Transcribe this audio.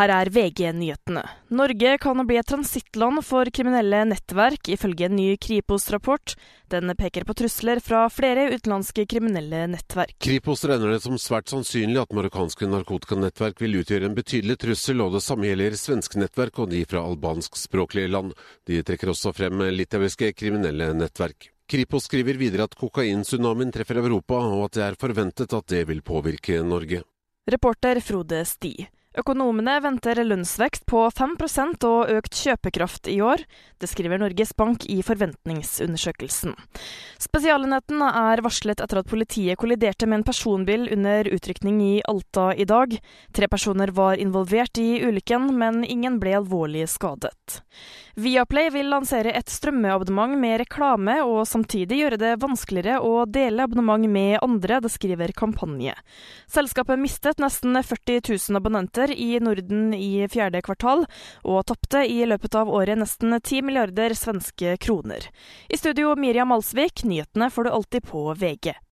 Her er VG-nyhetene. Norge kan bli et transittland for kriminelle nettverk, ifølge en ny Kripos-rapport. Den peker på trusler fra flere utenlandske kriminelle nettverk. Kripos regner det som svært sannsynlig at marokkanske narkotikanettverk vil utgjøre en betydelig trussel, og det samme gjelder svenske nettverk og de fra albanskspråklige land. De trekker også frem litauiske kriminelle nettverk. Kripos skriver videre at kokaintsunamien treffer Europa, og at det er forventet at det vil påvirke Norge. Reporter Frode Sti. Økonomene venter lønnsvekst på 5% og økt kjøpekraft i år. Det skriver Norges Bank i forventningsundersøkelsen. Spesialenheten er varslet etter at politiet kolliderte med en personbil under utrykning i Alta i dag. Tre personer var involvert i ulykken, men ingen ble alvorlig skadet. Viaplay vil lansere et strømmeabonnement med reklame, og samtidig gjøre det vanskeligere å dele abonnement med andre, det skriver Kampanje. Selskapet mistet nesten 40 000 abonnenter i Norden i fjerde kvartal, og tapte i løpet av året nesten 10 milliarder svenske kroner. I studio Miriam Alsvik, nyhetene får du alltid på VG.